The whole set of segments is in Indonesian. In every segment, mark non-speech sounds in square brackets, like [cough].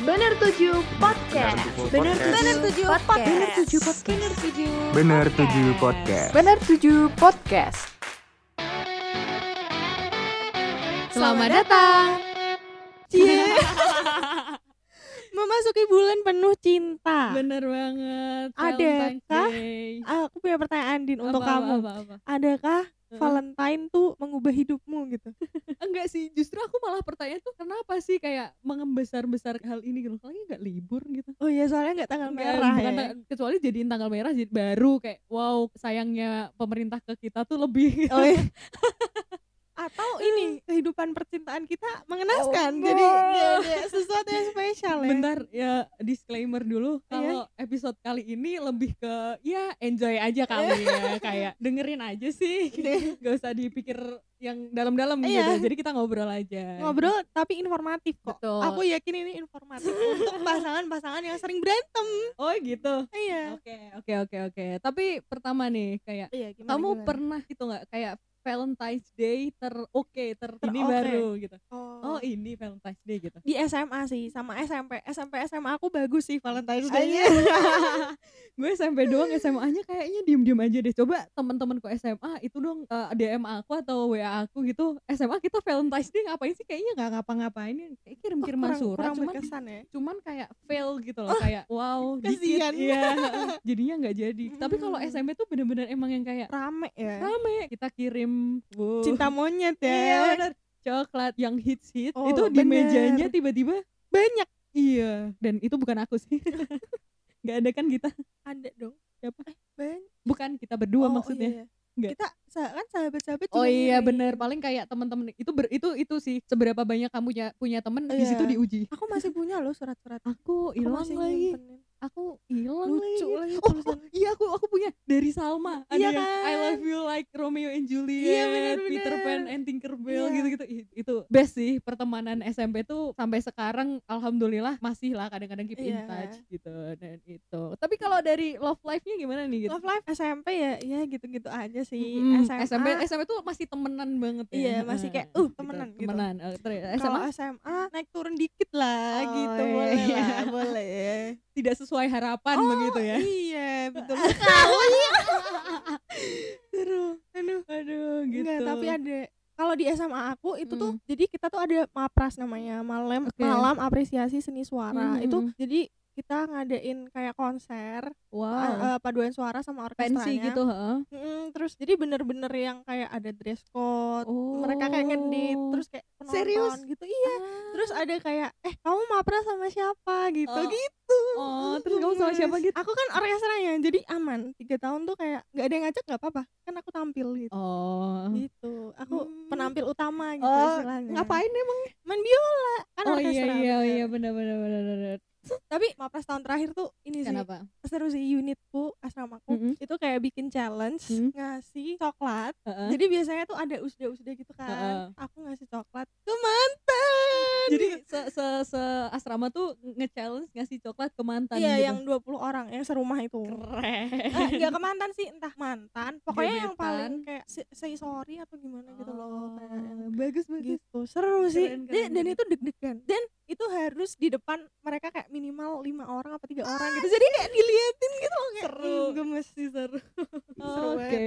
Bener Tujuh Podcast. Bener Tujuh Podcast. Bener Tujuh Podcast. Bener Tujuh. Bener tujuh podcast. Bener Tujuh Podcast. Selamat datang. Cie. [laughs] Memasuki bulan penuh cinta. Bener banget. Adakah. Aku punya pertanyaan Din untuk Apa, kamu. Apa, apa, apa. Adakah Valentine tuh mengubah hidupmu gitu? [laughs] Enggak sih, justru aku malah pertanyaan tuh kenapa sih kayak mengembesar-besar hal ini gitu. Kayaknya enggak libur gitu. Oh iya soalnya nggak tanggal Nggak, merah bukan ya. kecuali jadiin tanggal merah jadi baru kayak wow sayangnya pemerintah ke kita tuh lebih Oh iya. [laughs] Atau ini kehidupan percintaan kita mengenaskan. Jadi nggak ada sesuatu yang spesial ya. Bentar ya disclaimer dulu Iya. kalau episode kali ini lebih ke ya enjoy aja kali ya [laughs] kayak dengerin aja sih gak usah dipikir yang dalam-dalam Iya. gitu jadi kita ngobrol aja Ngobrol tapi informatif kok. Betul. Aku yakin ini informatif [laughs] untuk pasangan-pasangan yang sering berantem. oh gitu Iya. Oke, oke, oke, oke. Tapi pertama nih, kayak Iya, gimana, kamu gimana? pernah gitu nggak kayak Valentine's Day ter oke ter, ini Ter-oke. baru gitu. Oh, Oh, ini Valentine's Day gitu. di SMA sih sama SMP SMP SMA aku bagus sih Valentine's Iya. [laughs] Gue SMP doang SMA-nya kayaknya diem-diem aja deh. Coba teman-temanku SMA itu dong eh, DM aku atau WA aku gitu. SMA kita Valentine's Day ngapain sih? Kayaknya nggak ngapa-ngapain. Kayak kirim-kiriman kurang, surat kurang cuman berkesan ya cuman kayak fail gitu loh kayak wow [laughs] dikit kasihan. iya jadinya nggak jadi [laughs] tapi kalau. SMP tuh bener-bener emang yang kayak rame ya rame kita kirim wow. cinta monyet ya iya bener coklat yang hits hit Oh, itu di bener. mejanya tiba-tiba banyak iya dan itu bukan aku sih [laughs] nggak ada kan kita ada dong Siapa? eh, bukan kita berdua Oh, maksudnya iya, iya. Nggak. kita kan sahabat-sahabat oh iya ngirim. bener paling kayak temen-temen itu ber, itu itu sih seberapa banyak kamu punya punya temen di situ Iya. diuji aku masih punya loh surat-surat aku hilang lagi nyimpenin. Aku hilang lucu lagi. lagi Oh, oh, iya aku aku punya dari Salma. Ada Iya yang kan? I love you like Romeo and Juliet, Iya, bener, Peter bener. Pan and Tinkerbell Iya. gitu-gitu. Itu best sih pertemanan SMP tuh sampai sekarang alhamdulillah masih lah kadang-kadang keep in Iya. touch gitu dan itu. Tapi kalau dari love life-nya gimana nih gitu? Love life SMP ya ya gitu-gitu aja sih. Mm, SMA, SMP SMP tuh masih temenan banget ya. Iya, masih kayak, uh, temenan gitu. temenan. Ter- kalau SMA SMA naik turun dikit lah Oh, gitu iya, boleh lah boleh. [laughs] Tidak sesuai harapan Oh, begitu ya. iya betul. [laughs] Sekali aduh. Aduh aduh gitu. Enggak, tapi ada kalau di SMA aku itu tuh Hmm. jadi kita tuh ada mapras namanya malam Oke. malam apresiasi seni suara. Hmm, itu hmm, hmm. jadi kita ngadain kayak konser wow eh, paduan suara sama orkestranya pensi gitu heeh. Mm, terus jadi bener-bener yang kayak ada dress code mereka kayak ngedit Oh. terus kayak penonton Serius? gitu iya terus ada kayak eh kamu mapras sama siapa gitu Oh. gitu Oh, terus kamu sama siapa gitu? aku kan orkestranya jadi aman tiga tahun tuh kayak nggak ada yang ngajak nggak apa-apa kan aku tampil gitu Oh. gitu aku Hmm. penampil utama gitu Oh, istilahnya Ngapain emang? main biola kan oh orkestra iya iya bener. iya benar benar benar. Tapi mapras tahun terakhir tuh ini sih Kenapa? seru sih unitku asramaku Mm-mm. itu kayak bikin challenge Hmm. ngasih coklat Heeh. jadi biasanya tuh ada usda-usda gitu kan Heeh. aku ngasih coklat ke mantan Jadi se se se asrama tuh nge-challenge ngasih coklat ke mantan iya gitu. yang 20 orang yang serumah itu keren. eh, enggak ke mantan sih entah mantan pokoknya yang Gebetan. paling kayak say, sorry atau gimana gitu loh kayak yang Oh, bagus bagus. gitu seru sih Keren, Dan- keren, dan keren. itu deg-degan dan itu harus di depan mereka kayak minimal lima orang apa tiga orang gitu jadi kayak diliatin gitu loh kayak Seru. "Hmm, gemes sih seru. Oke.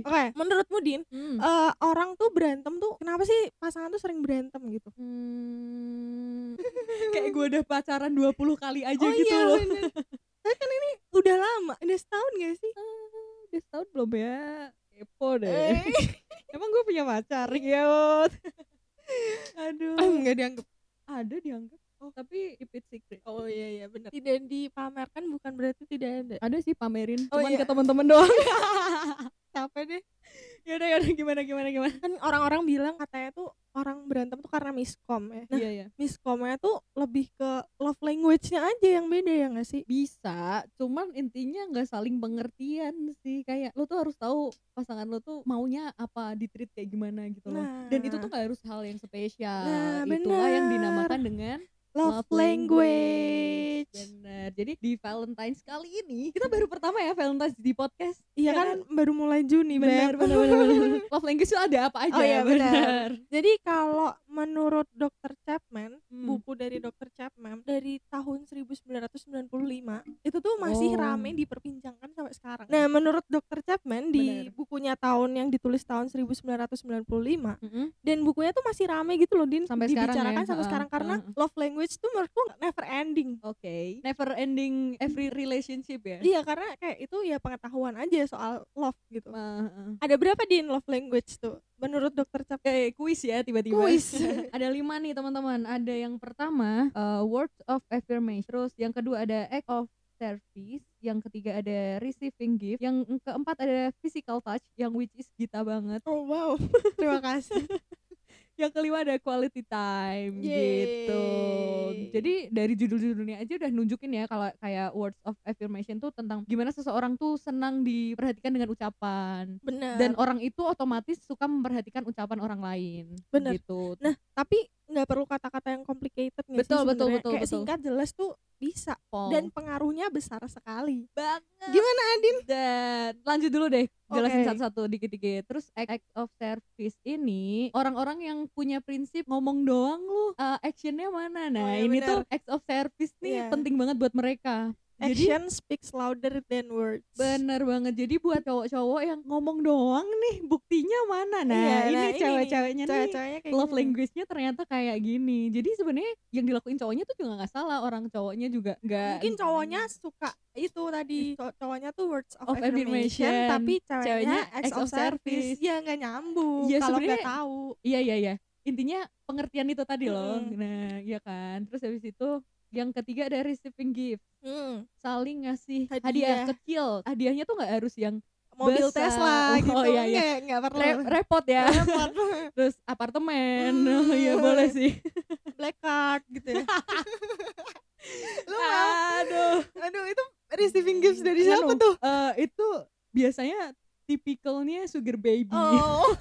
oke menurutmu din Hmm. eh, orang tuh berantem tuh kenapa sih pasangan tuh sering berantem gitu Hmm. Kayak gue udah pacaran 20 kali aja oh gitu iya loh. bener tapi kan ini udah lama udah setahun gak sih Udah setahun belum ya? Kepo deh. Eh, [laughs] Emang gue punya pacar ya? Aduh. nggak dianggap ada dianggap. Oh, tapi keep it secret. oh iya iya benar tidak dipamerkan bukan berarti tidak ada Ada sih pamerin, Oh, cuman iya. ke teman-teman doang. [laughs] capek deh [laughs] yaudah yaudah gimana gimana gimana. kan orang-orang bilang katanya tuh orang berantem tuh karena miskom ya nah iya iya. miskomnya tuh lebih ke love language-nya aja yang beda ya gak sih Bisa, cuman intinya nggak saling pengertian sih. Kayak lo tuh harus tahu pasangan lo tuh maunya apa, di treat kayak gimana gitu loh. Dan itu tuh Nah. gak harus hal yang spesial. Nah, Itulah yang dinamakan dengan love, language. Bener. Jadi di Valentine's kali ini kita baru pertama ya Valentine's di podcast. Iya Ya kan baru mulai Juni, Bener, Beb. bener, bener, bener. [laughs] Love language itu ada apa aja? Oh iya, benar. bener. Jadi kalau menurut Dr. Chapman, Hmm. buku dari Dr. Chapman dari tahun 1995 itu tuh masih Oh. rame diperbincangkan sampai sekarang. Nah, menurut Dr. Chapman di Benar. bukunya tahun yang ditulis tahun 1995 Mm-mm. dan bukunya tuh masih rame gitu loh Din Sampai sekarang dibicarakan ya, sampai heeh, sekarang karena heeh. love language tuh menurutku never ending. Oke. Never ending every relationship ya. Iya, karena kayak itu ya pengetahuan aja soal love gitu. Uh, uh. Ada berapa Din love language tuh menurut Dr. Chapman? Eh, kuis ya tiba-tiba. Kuis. [laughs] ada lima nih teman-teman. Ada yang pertama uh, words of affirmation. Terus yang kedua ada act of service. Yang ketiga ada receiving gift. Yang keempat ada physical touch. Yang which is Gita banget. Oh wow, [laughs] terima kasih. Yang kelima ada quality time Yeay. gitu. Jadi dari judul-judulnya aja udah nunjukin ya kalau kayak words of affirmation tuh tentang gimana seseorang tuh senang diperhatikan dengan ucapan. Benar. Dan orang itu otomatis suka memperhatikan ucapan orang lain. Bener. Gitu. Nah, tapi nggak perlu kata-kata yang complicated sih Betul, betul, betul, Kayak betul. singkat jelas tuh bisa Pol. dan pengaruhnya besar sekali. banget. Gimana Adin? Dan lanjut dulu deh, jelasin Oke. satu-satu dikit-dikit. Terus act, act of service ini orang-orang yang punya prinsip ngomong doang lu, uh, actionnya mana? Nah, iya, ini benar. tuh act of service nih Iya. penting banget buat mereka. Jadi Action speaks louder than words. bener banget. Jadi buat cowok-cowok yang ngomong doang nih, buktinya mana? Nah, Iya, ini nah, cewek-ceweknya nih. Cewek-ceweknya kayak Love language-nya ternyata kayak gini. Jadi sebenarnya yang dilakuin cowoknya tuh juga nggak salah, orang cowoknya juga nggak Mungkin cowoknya suka itu tadi cow- cowoknya tuh words of, Of affirmation, affirmation. tapi ceweknya Ceweknya acts of service. Ya nggak nyambung Iya, kalau nggak tahu. Iya iya iya. Intinya pengertian itu tadi loh. Nah, iya kan. Terus habis itu yang ketiga ada receiving gift. Hmm, Saling ngasih hadiah, Hadiah. kecil. Hadiahnya tuh nggak harus yang mobil Besar. Tesla Oh, gitu. iya, iya. Nggak, nggak perlu. re- repot ya. Repot. [laughs] Terus apartemen. Hmm. Oh, iya boleh sih. Black card gitu ya. [laughs] Lu mau Aduh. Aduh itu receiving gifts dari siapa Anu, tuh? eh, itu biasanya tipikalnya sugar baby. Oh. [laughs]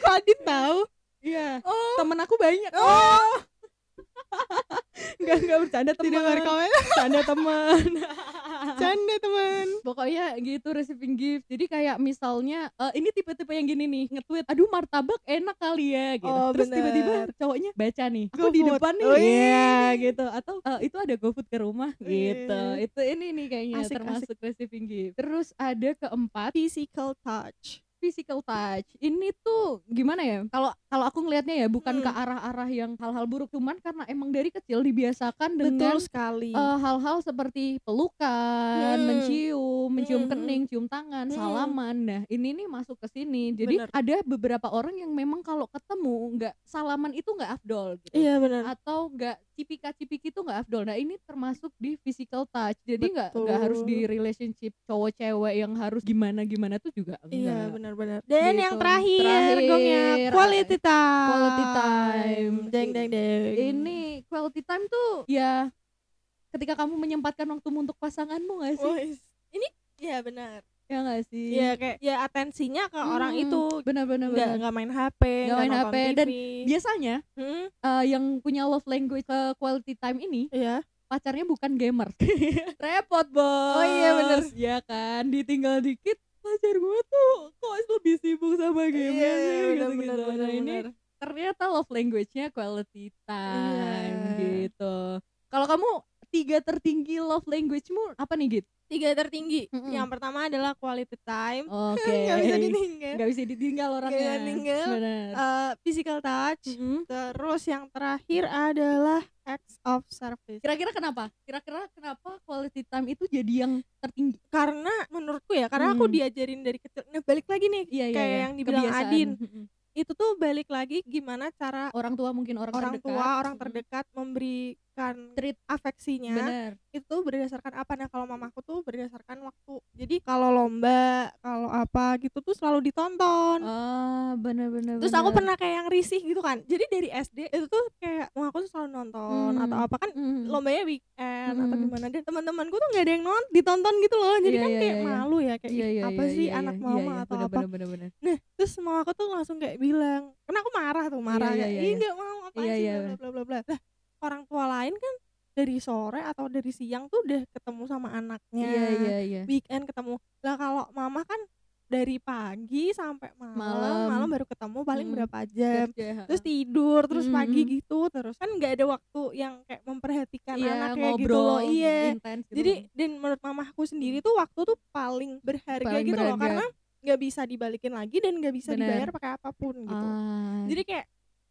Kok Adit tahu? Iya. Oh. Temen aku banyak. Oh. Enggak enggak bercanda teman. Tidak berkomen. [laughs] Bercanda teman. [laughs] Canda teman. pokoknya gitu receiving gift jadi kayak misalnya eh, ini tipe-tipe yang gini nih nge-tweet aduh martabak enak kali ya gitu Oh, terus tiba-tiba cowoknya baca nih aku di GoFood. depan nih Oh, iya gitu atau eh, itu ada GoFood ke rumah gitu Iya. itu ini nih kayaknya Asik, termasuk receiving gift terus ada keempat Physical touch. Physical touch ini tuh gimana ya kalau kalau aku ngelihatnya ya bukan Hmm. ke arah-arah yang hal-hal buruk cuman karena emang dari kecil dibiasakan dengan Betul sekali. eh, hal-hal seperti pelukan, Hmm. mencium, mencium Hmm. kening, cium tangan, Hmm. salaman. Nah, ini nih masuk ke sini. Jadi Bener. ada beberapa orang yang memang kalau ketemu nggak salaman itu nggak afdol gitu. Iya benar. Atau nggak cipika-cipiki itu nggak afdol. Nah, ini termasuk di physical touch. Jadi nggak nggak harus di relationship cowok cewek yang harus gimana-gimana tuh juga Iya enggak. benar-benar. Dan Gitu. yang terakhir, Terakhir, quality time. quality time. Deng deng deng. Ini quality time tuh ya ketika kamu menyempatkan waktumu untuk pasanganmu gak sih? Wih, ini ya benar. Ya gak sih? Ya kayak ya atensinya ke orang Hmm, itu benar-benar nggak benar. nggak main HP, Nggak main HP, dan TV. Biasanya Hmm, eh, yang punya love language ke quality time ini iya. pacarnya bukan gamer. [laughs] Repot, Bos. Oh iya, bener. Ya kan, ditinggal dikit pacar gue tuh kok lebih sibuk sama game Iya, sih benar, gitu-gitu. Nah, ini ternyata love language-nya quality time Iya. gitu. Kalau kamu tiga tertinggi love language-mu apa nih, Git? Tiga tertinggi. Mm-mm. Yang pertama adalah quality time. Oke. [laughs] Nggak bisa ditinggal. Nggak bisa ditinggal orangnya. bisa ditinggal. Eh, physical touch. Mm-mm. Terus yang terakhir adalah acts of service. Kira-kira kenapa? Kira-kira kenapa quality time itu jadi yang tertinggi? Karena menurutku ya, karena aku Hmm. diajarin dari kecil. Nah, balik lagi nih Iya, iya, kayak iya. yang dibilang Kebiasaan. Adin. Mm-mm. Itu tuh balik lagi gimana cara Orang tua mungkin orang, orang terdekat. tua, orang terdekat memberikan memberikan Treat. afeksinya bener itu berdasarkan apa nah kalau mamaku tuh berdasarkan waktu jadi kalau lomba kalau apa gitu tuh selalu ditonton oh bener bener terus aku pernah kayak yang risih gitu kan jadi dari SD itu tuh kayak wah aku tuh selalu nonton Hmm. atau apa kan Mm. lombanya weekend atau Hmm. gimana dan teman-temanku tuh nggak ada yang nonton ditonton gitu loh jadi Iya, kan iya, kayak iya. malu ya kayak "Ih, iya, apa iya, sih iya, anak iya, mama iya, atau bener, apa bener, bener, bener. nah terus mama aku tuh langsung kayak bilang karena aku marah tuh marah Iya, kayak iya, ih iya. nggak mau apa Iya, sih iya, bla bla bla bla lah orang tua lain kan dari sore atau dari siang tuh udah ketemu sama anaknya iya iya iya weekend ketemu lah kalau mama kan dari pagi sampai malam Malam. malam, baru ketemu paling Mm. berapa jam Kerja, terus tidur terus Mm, pagi mm. gitu terus kan nggak ada waktu yang kayak memperhatikan iya, anak kayak gitu ngobrol loh iya intens gitu. jadi dan menurut mamaku sendiri tuh waktu tuh paling berharga Paling gitu loh berharga. karena nggak bisa dibalikin lagi dan nggak bisa Bener. dibayar pakai apa pun gitu Ah, jadi kayak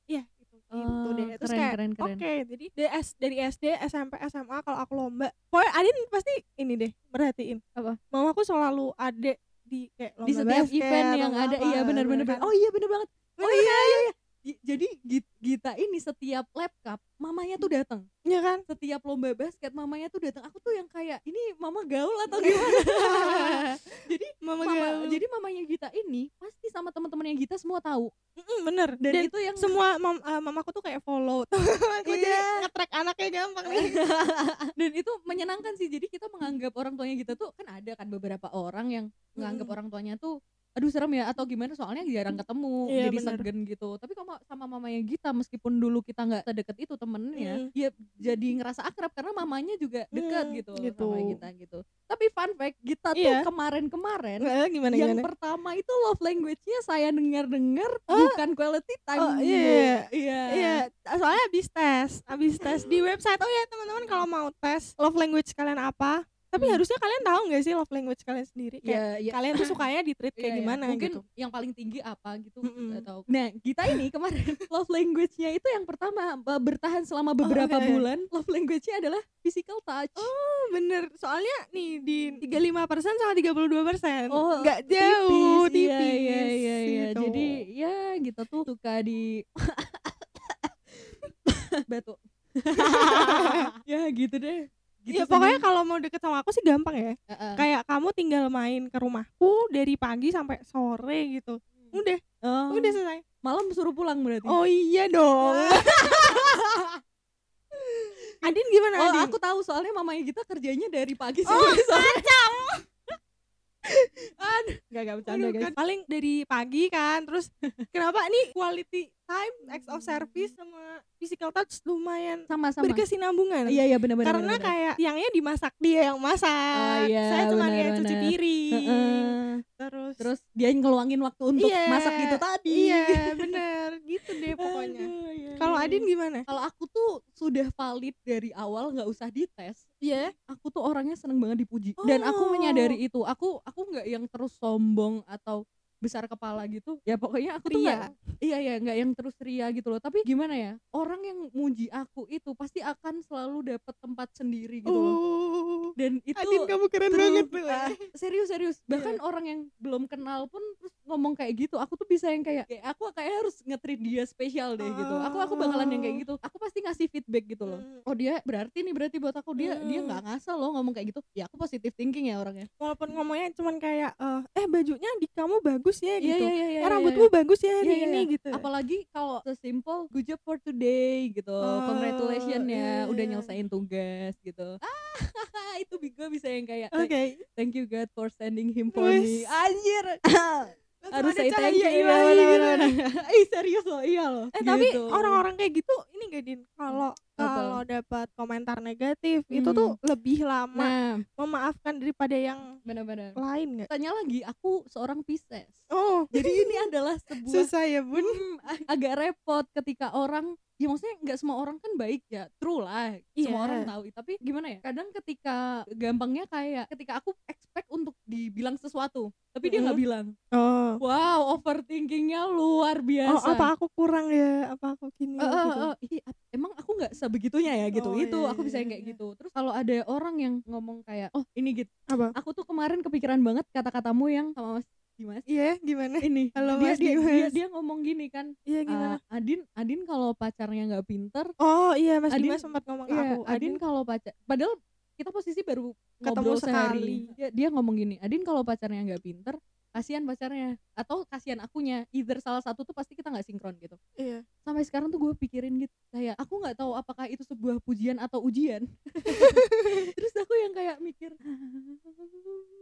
ya gitu gitu Oh, deh terus keren, kayak keren, keren. oke jadi DS, dari SD SMP SMA kalau aku lomba pokoknya Adin pasti ini deh merhatiin. Apa? mamaku selalu ada di kayak lomba di setiap basket event yang ada. Apa, iya benar benar kan? oh iya benar banget. Oh iya iya iya. Gi- jadi Gi- Gita ini setiap lab cup mamanya tuh datang Iya kan? Setiap lomba basket mamanya tuh datang aku tuh yang kayak ini mama gaul atau gimana? [laughs] Jadi mama, mama gaul. jadi mamanya Gita ini pasti sama teman-temannya Gita semua tahu. Mm, bener. Dan, dan, itu yang semua mam, eh, mamaku tuh kayak follow. [laughs] Aku jadi Iya. nge-track anaknya gampang nih. [laughs] Dan itu menyenangkan sih. Jadi kita menganggap orang tuanya kita tuh kan ada kan beberapa orang yang menganggap Mm. orang tuanya tuh aduh serem ya atau gimana soalnya jarang ketemu Iya, jadi bener. segen gitu tapi kalau sama mamanya Gita meskipun dulu kita nggak sedekat itu temennya Mm. ya jadi ngerasa akrab karena mamanya juga dekat Mm, gitu, gitu. sama Gita gitu tapi fun fact Gita tuh Iya. kemarin-kemarin Eh, gimana yang gimana pertama itu love language-nya saya dengar-dengar Oh. bukan quality time Oh, iya. iya Iya, soalnya habis tes, habis tes di website. Oh ya teman-teman kalau mau tes love language kalian apa? Tapi Hmm. harusnya kalian tahu nggak sih love language kalian sendiri? Kayak Iya, iya. kalian tuh sukanya di treat kayak Iya, iya. gimana mungkin gitu? yang paling tinggi apa gitu Mm-mm. nggak tahu nah kita ini kemarin [laughs] love language-nya itu yang pertama eh, bertahan selama beberapa oke. bulan love language-nya adalah physical touch Oh bener, soalnya nih di 35% sama 32% Oh, nggak jauh, tipis, tipis, iya iya iya, iya. gitu. jadi ya kita tuh suka di [laughs] batu [laughs] ya gitu deh gitu ya pokoknya kalau mau deket sama aku sih gampang ya. Heeh. Kayak kamu tinggal main ke rumahku dari pagi sampai sore gitu. Udah, Oh, udah selesai. malam suruh pulang berarti Oh iya dong. [laughs] Adin gimana Oh, Adin? aku tahu soalnya mamanya kita kerjanya dari pagi Oh, sampai sore. [laughs] Aduh, gak gak bercanda Aduh, guys. kan paling dari pagi kan terus kenapa nih quality time acts of service sama physical touch lumayan Sama-sama. berkesinambungan Iya iya benar-benar. karena kayak siangnya dimasak dia yang masak Oh, iya, saya cuma benar, kayak cuci benar. piring terus Terus dia ngeluangin waktu untuk Iya, masak gitu tadi. iya [laughs] bener gitu deh pokoknya Aduh, iya, kalau iya. Adin gimana kalau aku tuh sudah valid dari awal nggak usah dites. Iya Aku tuh orangnya seneng banget dipuji dan aku Oh. menyadari itu. Aku aku nggak yang terus sombong atau besar kepala gitu ya pokoknya aku tuh Ria. nggak iya ya nggak yang terus ria gitu loh. Tapi gimana ya orang yang muji aku itu pasti akan selalu dapat tempat sendiri gitu loh. Oh. Dan itu Adin kamu keren true. banget tuh Ah, serius serius. Bahkan orang yang belum kenal pun terus ngomong kayak gitu aku tuh bisa yang kayak kayak aku kayak harus nge-treat dia spesial deh gitu. Aku aku bakalan yang kayak gitu. Aku pasti ngasih feedback gitu loh. Hmm. oh dia berarti nih berarti buat aku dia dia Hmm. nggak ngasal loh ngomong kayak gitu. Ya aku positive thinking ya orangnya. Walaupun ngomongnya cuman kayak eh, eh bajunya di kamu bagus ya gitu iya iya iya eh iya, rambutmu iya. bagus ya hari Iya, iya, ini iya. gitu apalagi kalau sesimpel good job for today gitu Oh, congratulations ya iya, udah iya. nyelesain tugas gitu ah [laughs] itu gue bisa yang kayak oke thank you God for sending him for Wes. me anjir [laughs] harus ada say thank you iya bener, gitu. bener, bener. Ih serius loh iya loh Eh tapi Gitu. orang-orang kayak gitu ini gak din kalau? Kalau dapat komentar negatif itu Hmm. tuh lebih lama nah memaafkan daripada yang benar-benar lain nggak? tanya lagi aku seorang Pisces Oh [laughs] jadi ini adalah sebuah susah ya bun. Hmm, ag- agak repot ketika orang ya maksudnya nggak semua orang kan baik ya true lah semua Iya. orang tahu tapi gimana ya kadang ketika gampangnya kayak ketika aku expect untuk dibilang sesuatu tapi dia nggak bilang Oh. wow overthinkingnya luar Oh biasa apa aku kurang ya? Apa aku gini? Eh, eh, gitu. ap- emang aku nggak sebegitunya ya gitu Oh, itu iya, aku bisa iya, yang kayak iya. gitu terus kalau ada orang yang ngomong kayak oh ini gitu Apa? aku tuh kemarin kepikiran banget kata-katamu yang sama Mas Dimas Iya gimana? ini Halo, dia, Mas dia, dia Dimas. dia ngomong gini kan Iya gimana? "Ah, Adin Adin kalau pacarnya nggak pinter oh iya Mas Adin- Dimas sempat ngomong iya tahu, Adin Adin kalau pacar padahal kita posisi baru Ketemu ngobrol sekali. sehari dia, dia ngomong gini Adin kalau pacarnya nggak pinter kasihan pacarnya. Atau kasihan akunya. Either salah satu tuh pasti kita nggak sinkron gitu. Iya. Sampai sekarang tuh gue pikirin gitu kayak aku nggak tahu apakah itu sebuah pujian atau ujian. [laughs] Terus aku yang kayak mikir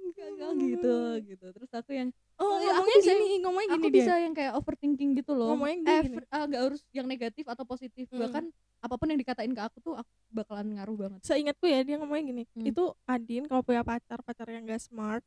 gagal gitu gitu. Terus aku yang oh iya, aku ngomongnya bisa- gini ngomongnya gini aku dia. bisa yang kayak overthinking gitu loh. Ngomongnya eh gini. fr- ah, nggak harus yang negatif atau positif. Mm. bahkan apa pun yang dikatain ke aku tuh aku bakalan ngaruh banget. Seingatku ya dia ngomongnya gini Hmm. itu Adin kalau punya pacar pacar yang gak smart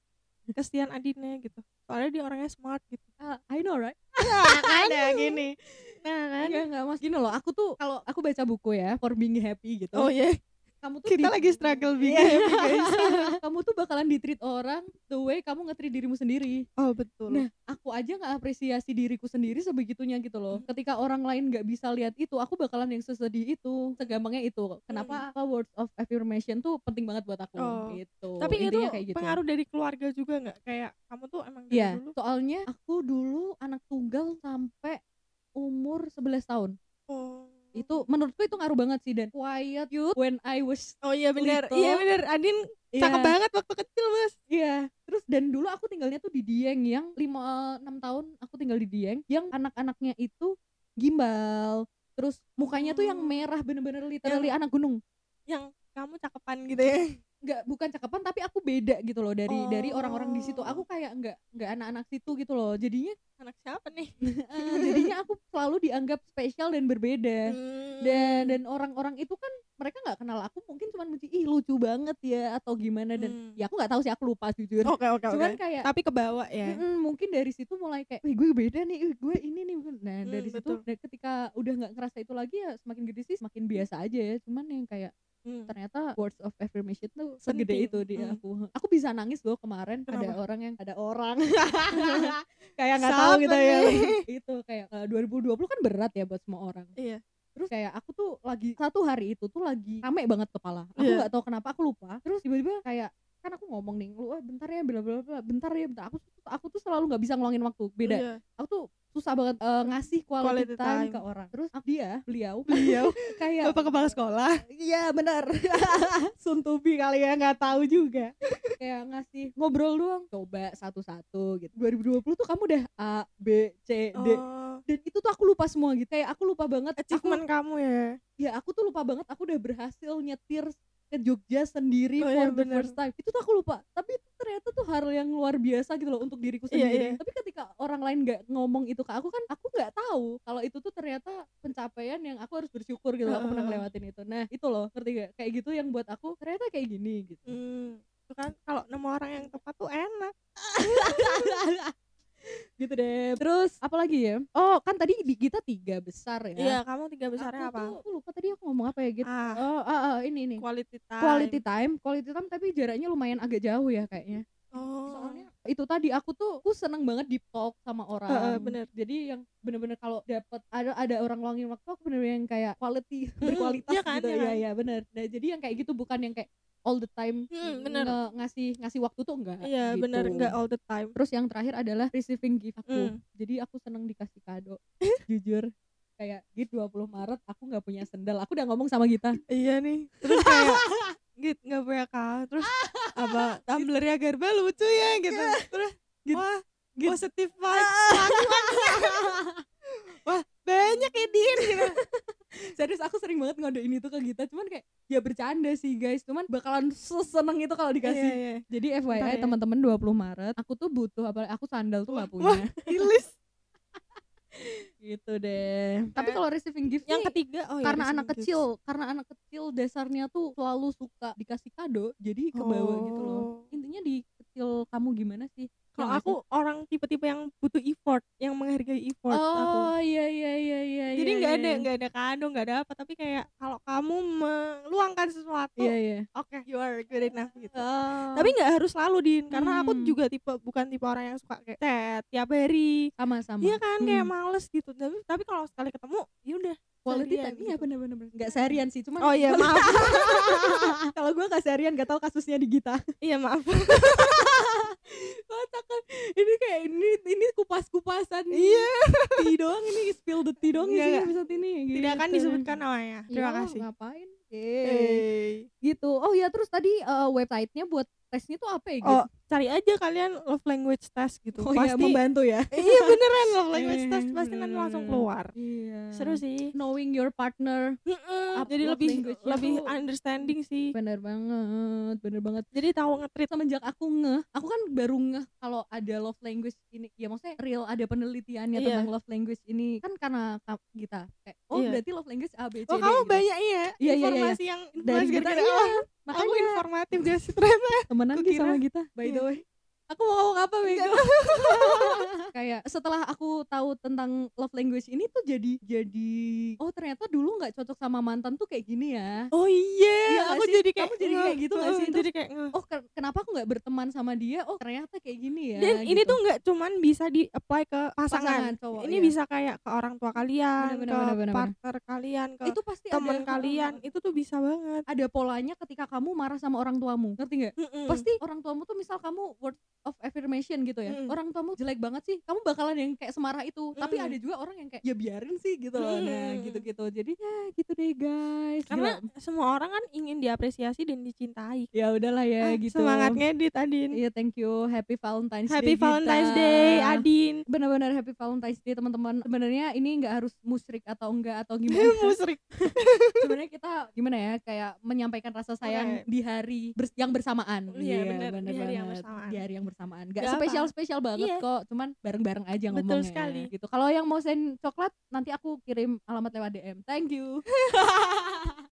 kesian Adinnya gitu. Soalnya dia orangnya smart gitu. Ah, I know right? [laughs] Ada gini. Nah kan? Enggak, enggak mas. Gini loh aku tuh kalau aku baca buku ya for being happy gitu. Oh iya kamu tuh kita di- lagi struggle being Iya. happy guys [laughs] kamu tuh bakalan ditreat orang the way kamu nge-treat dirimu sendiri oh betul Nah, aku aja nggak apresiasi diriku sendiri sebegitunya gitu loh. Ketika orang lain nggak bisa lihat itu, aku bakalan yang sesedih itu, segampangnya itu. Kenapa apa words of affirmation tuh penting banget buat aku Oh. gitu. tapi itu Intinya kayak gitu. pengaruh dari keluarga juga nggak kayak kamu tuh emang dari Iya, dulu soalnya aku dulu anak tunggal sampai umur 11 tahun. oh Itu menurutku itu ngaruh banget sih dan quiet youth when I was oh iya benar iya benar Adin cakep Iya. banget waktu kecil mas Iya, terus dan dulu aku tinggalnya tuh di Dieng yang 5 6 tahun aku tinggal di Dieng yang anak-anaknya itu gimbal. Terus mukanya tuh yang Oh. merah bener-bener literally anak gunung. yang kamu cakepan gitu ya Enggak bukan cakapan tapi aku beda gitu loh dari dari orang-orang di situ. Oh. Aku kayak enggak enggak anak-anak situ gitu loh. Jadinya anak siapa nih [laughs] jadinya aku selalu dianggap spesial dan berbeda. Hmm. Dan dan orang-orang itu kan mereka nggak kenal aku mungkin cuma benci ih lucu banget ya atau gimana dan Hmm. ya aku nggak tahu sih aku lupa jujur. oke oke Cuman oke kayak tapi kebawa ya mungkin dari situ mulai kayak, gue beda nih, wih gue ini nih. Nah Hmm, dari situ, betul. dan ketika udah nggak ngerasa itu lagi ya semakin gede sih semakin biasa aja ya. Cuman yang kayak Hmm. ternyata words of affirmation tuh segede Penting. itu di Hmm. aku. Aku bisa nangis loh kemarin ada Kenapa? orang yang ada orang [laughs] kayak nggak tahu gitu ya. [laughs] itu kayak eh, 2020 kan berat ya buat semua orang. iya Terus kayak aku tuh lagi satu hari itu tuh lagi rame banget kepala. Aku Iya. nggak tahu kenapa aku lupa. Terus tiba-tiba kayak kan aku ngomong nih, lu "Eh, bentar ya, bla bla bla, bentar ya, bentar. Aku tuh- aku tuh selalu nggak bisa ngeluangin waktu. Beda. Iya. Aku tuh susah banget eh, ngasih quality, Quality time, time. ke orang. Terus aku- dia, beliau, [laughs] beliau [laughs] kayak bapak kepala sekolah Iya benar. Suntubi [laughs] kali ya nggak tahu juga. Kayak ngasih ngobrol doang. Coba satu-satu gitu. 2020 tuh kamu udah A, B, C, D. oh, Dan itu tuh aku lupa semua gitu. Kayak aku lupa banget. Aku, achievement kamu ya ya aku tuh lupa banget aku udah berhasil nyetir ke Jogja sendiri Oh for iya, the bener. first time. Itu tuh aku lupa. Tapi itu ternyata tuh hal yang luar biasa gitu loh untuk diriku Iya, sendiri. iya. Tapi ketika orang lain nggak ngomong itu ke aku kan aku nggak tahu kalau itu tuh ternyata pencapaian yang aku harus bersyukur gitu. loh, Aku pernah ngelewatin itu. Nah, itu loh, ngerti gak? Kayak gitu yang buat aku ternyata kayak gini gitu. hmm. kan kalau nemu orang yang tepat tuh enak [laughs] gitu deh. Terus apa lagi ya? Oh, kan tadi di kita tiga besar ya. iya kamu tiga besarnya Aku apa tuh- aku lupa tadi aku ngomong apa ya gitu. ah Oh, ah, ah, ini ini. quality time Quality time, quality time tapi jaraknya lumayan agak jauh ya kayaknya. oh Soalnya itu tadi aku tuh aku seneng banget deep talk sama orang. Heeh, bener. Jadi yang bener-bener kalau dapat ada ada orang luangin waktu aku bener-bener yang kayak quality berkualitas iya kan, gitu. iya Iya kan? iya bener. Nah, jadi yang kayak gitu bukan yang kayak all the time Hmm, bener. nge- ngasih ngasih waktu tuh enggak. iya gitu. bener nggak all the time Terus yang terakhir adalah receiving gift aku. Hmm. Jadi aku seneng dikasih kado. [laughs] Jujur kayak Git 20 Maret aku nggak punya sendal. Aku udah ngomong sama Gita. [laughs] iya nih terus kayak git nggak punya kau terus [laughs] apa tumblernya Garba lucu ya gitu terus Git. wah Git. positive vibes wah banyak ya Din. [laughs] Gitu. Serius aku sering banget ngodein itu ke Gita. Cuman kayak ya bercanda sih guys. Cuman bakalan seseneng itu kalau dikasih. Iya, iya. Jadi Bentar FYI ya. teman-teman 20 Maret Aku tuh butuh apa Aku sandal tuh gak punya. Ilis [laughs] Gitu deh. Tapi kalau receiving gift yang nih, ketiga oh ya, karena anak receiving kecil karena anak kecil dasarnya tuh selalu suka dikasih kado jadi ke bawah gitu loh. Oh. intinya di kecil kamu gimana sih Kalau aku orang tipe-tipe yang butuh effort, yang menghargai effort aku. oh iya iya iya iya Jadi iya, nggak ada iya. nggak ada kado, nggak ada apa, tapi kayak kalau kamu meluangkan sesuatu, iya iya oke, you are good enough gitu. Oh, Tapi nggak harus selalu din, karena aku Hmm. juga tipe bukan tipe orang yang suka kayak chat tiap hari. sama sama Iya kan, kayak Hmm. males gitu. Tapi tapi kalau sekali ketemu, ya udah. Quality time iya gitu. bener-bener nggak seharian sih cuman Oh iya maaf, [laughs] kalau gue nggak seharian gak tahu kasusnya di Gita iya maaf. [laughs] kocak kan ini kayak ini ini kupas kupasan Iya. tea doang ini spill the tea doang enggak. episode ini Tidak akan gitu. disebutkan namanya. Terima Ya, kasih. ngapain Hey. gitu oh ya terus tadi eh, websitenya buat tesnya tuh apa ya gitu Oh, cari aja kalian love language test gitu. Oh iya, pasti membantu ya [laughs] iya beneran love [laughs] language test pasti nanti langsung Eh, keluar. iya Seru sih. knowing your partner Mm-mm, Up Jadi lebih lebih understanding sih. bener banget bener banget Jadi tahu ngetrit. semenjak aku ngeh aku kan baru ngeh kalau ada love language ini ya maksudnya real ada penelitiannya Iya. tentang love language ini kan karena ka- kita kayak oh Iya. berarti love language A B C Oh, D kamu gitu. banyak iya Iya, iya, iya. informasi yang dari informasi kita gara-gara iya oh, aku makanya informatif guys [laughs] ternyata. temenan Ki sama kita by the Iya. way aku mau ngomong apa Bego [laughs] kayak setelah aku tahu tentang love language ini tuh jadi jadi oh ternyata dulu nggak cocok sama mantan tuh kayak gini ya Oh iya, nggak aku sih? jadi kayak Kamu jadi kayak gitu nggak sih? Jadi kayak oh ken- kenapa aku nggak berteman sama dia oh ternyata kayak gini ya Dan ini gitu. tuh nggak cuman bisa di apply ke pasangan. cowok ini iya. bisa kayak ke orang tua kalian, Bener, bener, ke bener, bener, bener. partner kalian, ke itu pasti teman ada kalian, itu tuh bisa banget. ada polanya ketika kamu marah sama orang tuamu ngerti nggak Mm-mm. pasti orang tuamu tuh misal kamu word affirmation gitu ya Mm. orang tuamu jelek banget sih kamu bakalan yang kayak semarah itu tapi Mm. ada juga orang yang kayak ya biarin sih gitu loh nah Mm. gitu-gitu jadi ya gitu deh guys karena Gila. semua orang kan ingin diapresiasi dan dicintai. ya udahlah ya Ah, gitu Semangat ngedit Adin. iya thank you happy Valentine's Happy Day Valentine's kita. Day Adin. benar-benar happy Valentine's Day teman-teman sebenarnya ini nggak harus musyrik atau enggak atau [laughs] gimana Musrik. sebenarnya kita gimana ya kayak menyampaikan rasa sayang Oke. di hari bers- yang bersamaan Iya, bener, bener di hari yang bersamaan. di hari yang bersamaan nggak spesial spesial banget Iya. kok cuman bareng-bareng aja Betul ngomongnya. sekali. gitu. Kalau yang mau send coklat nanti aku kirim alamat lewat DM thank you [laughs]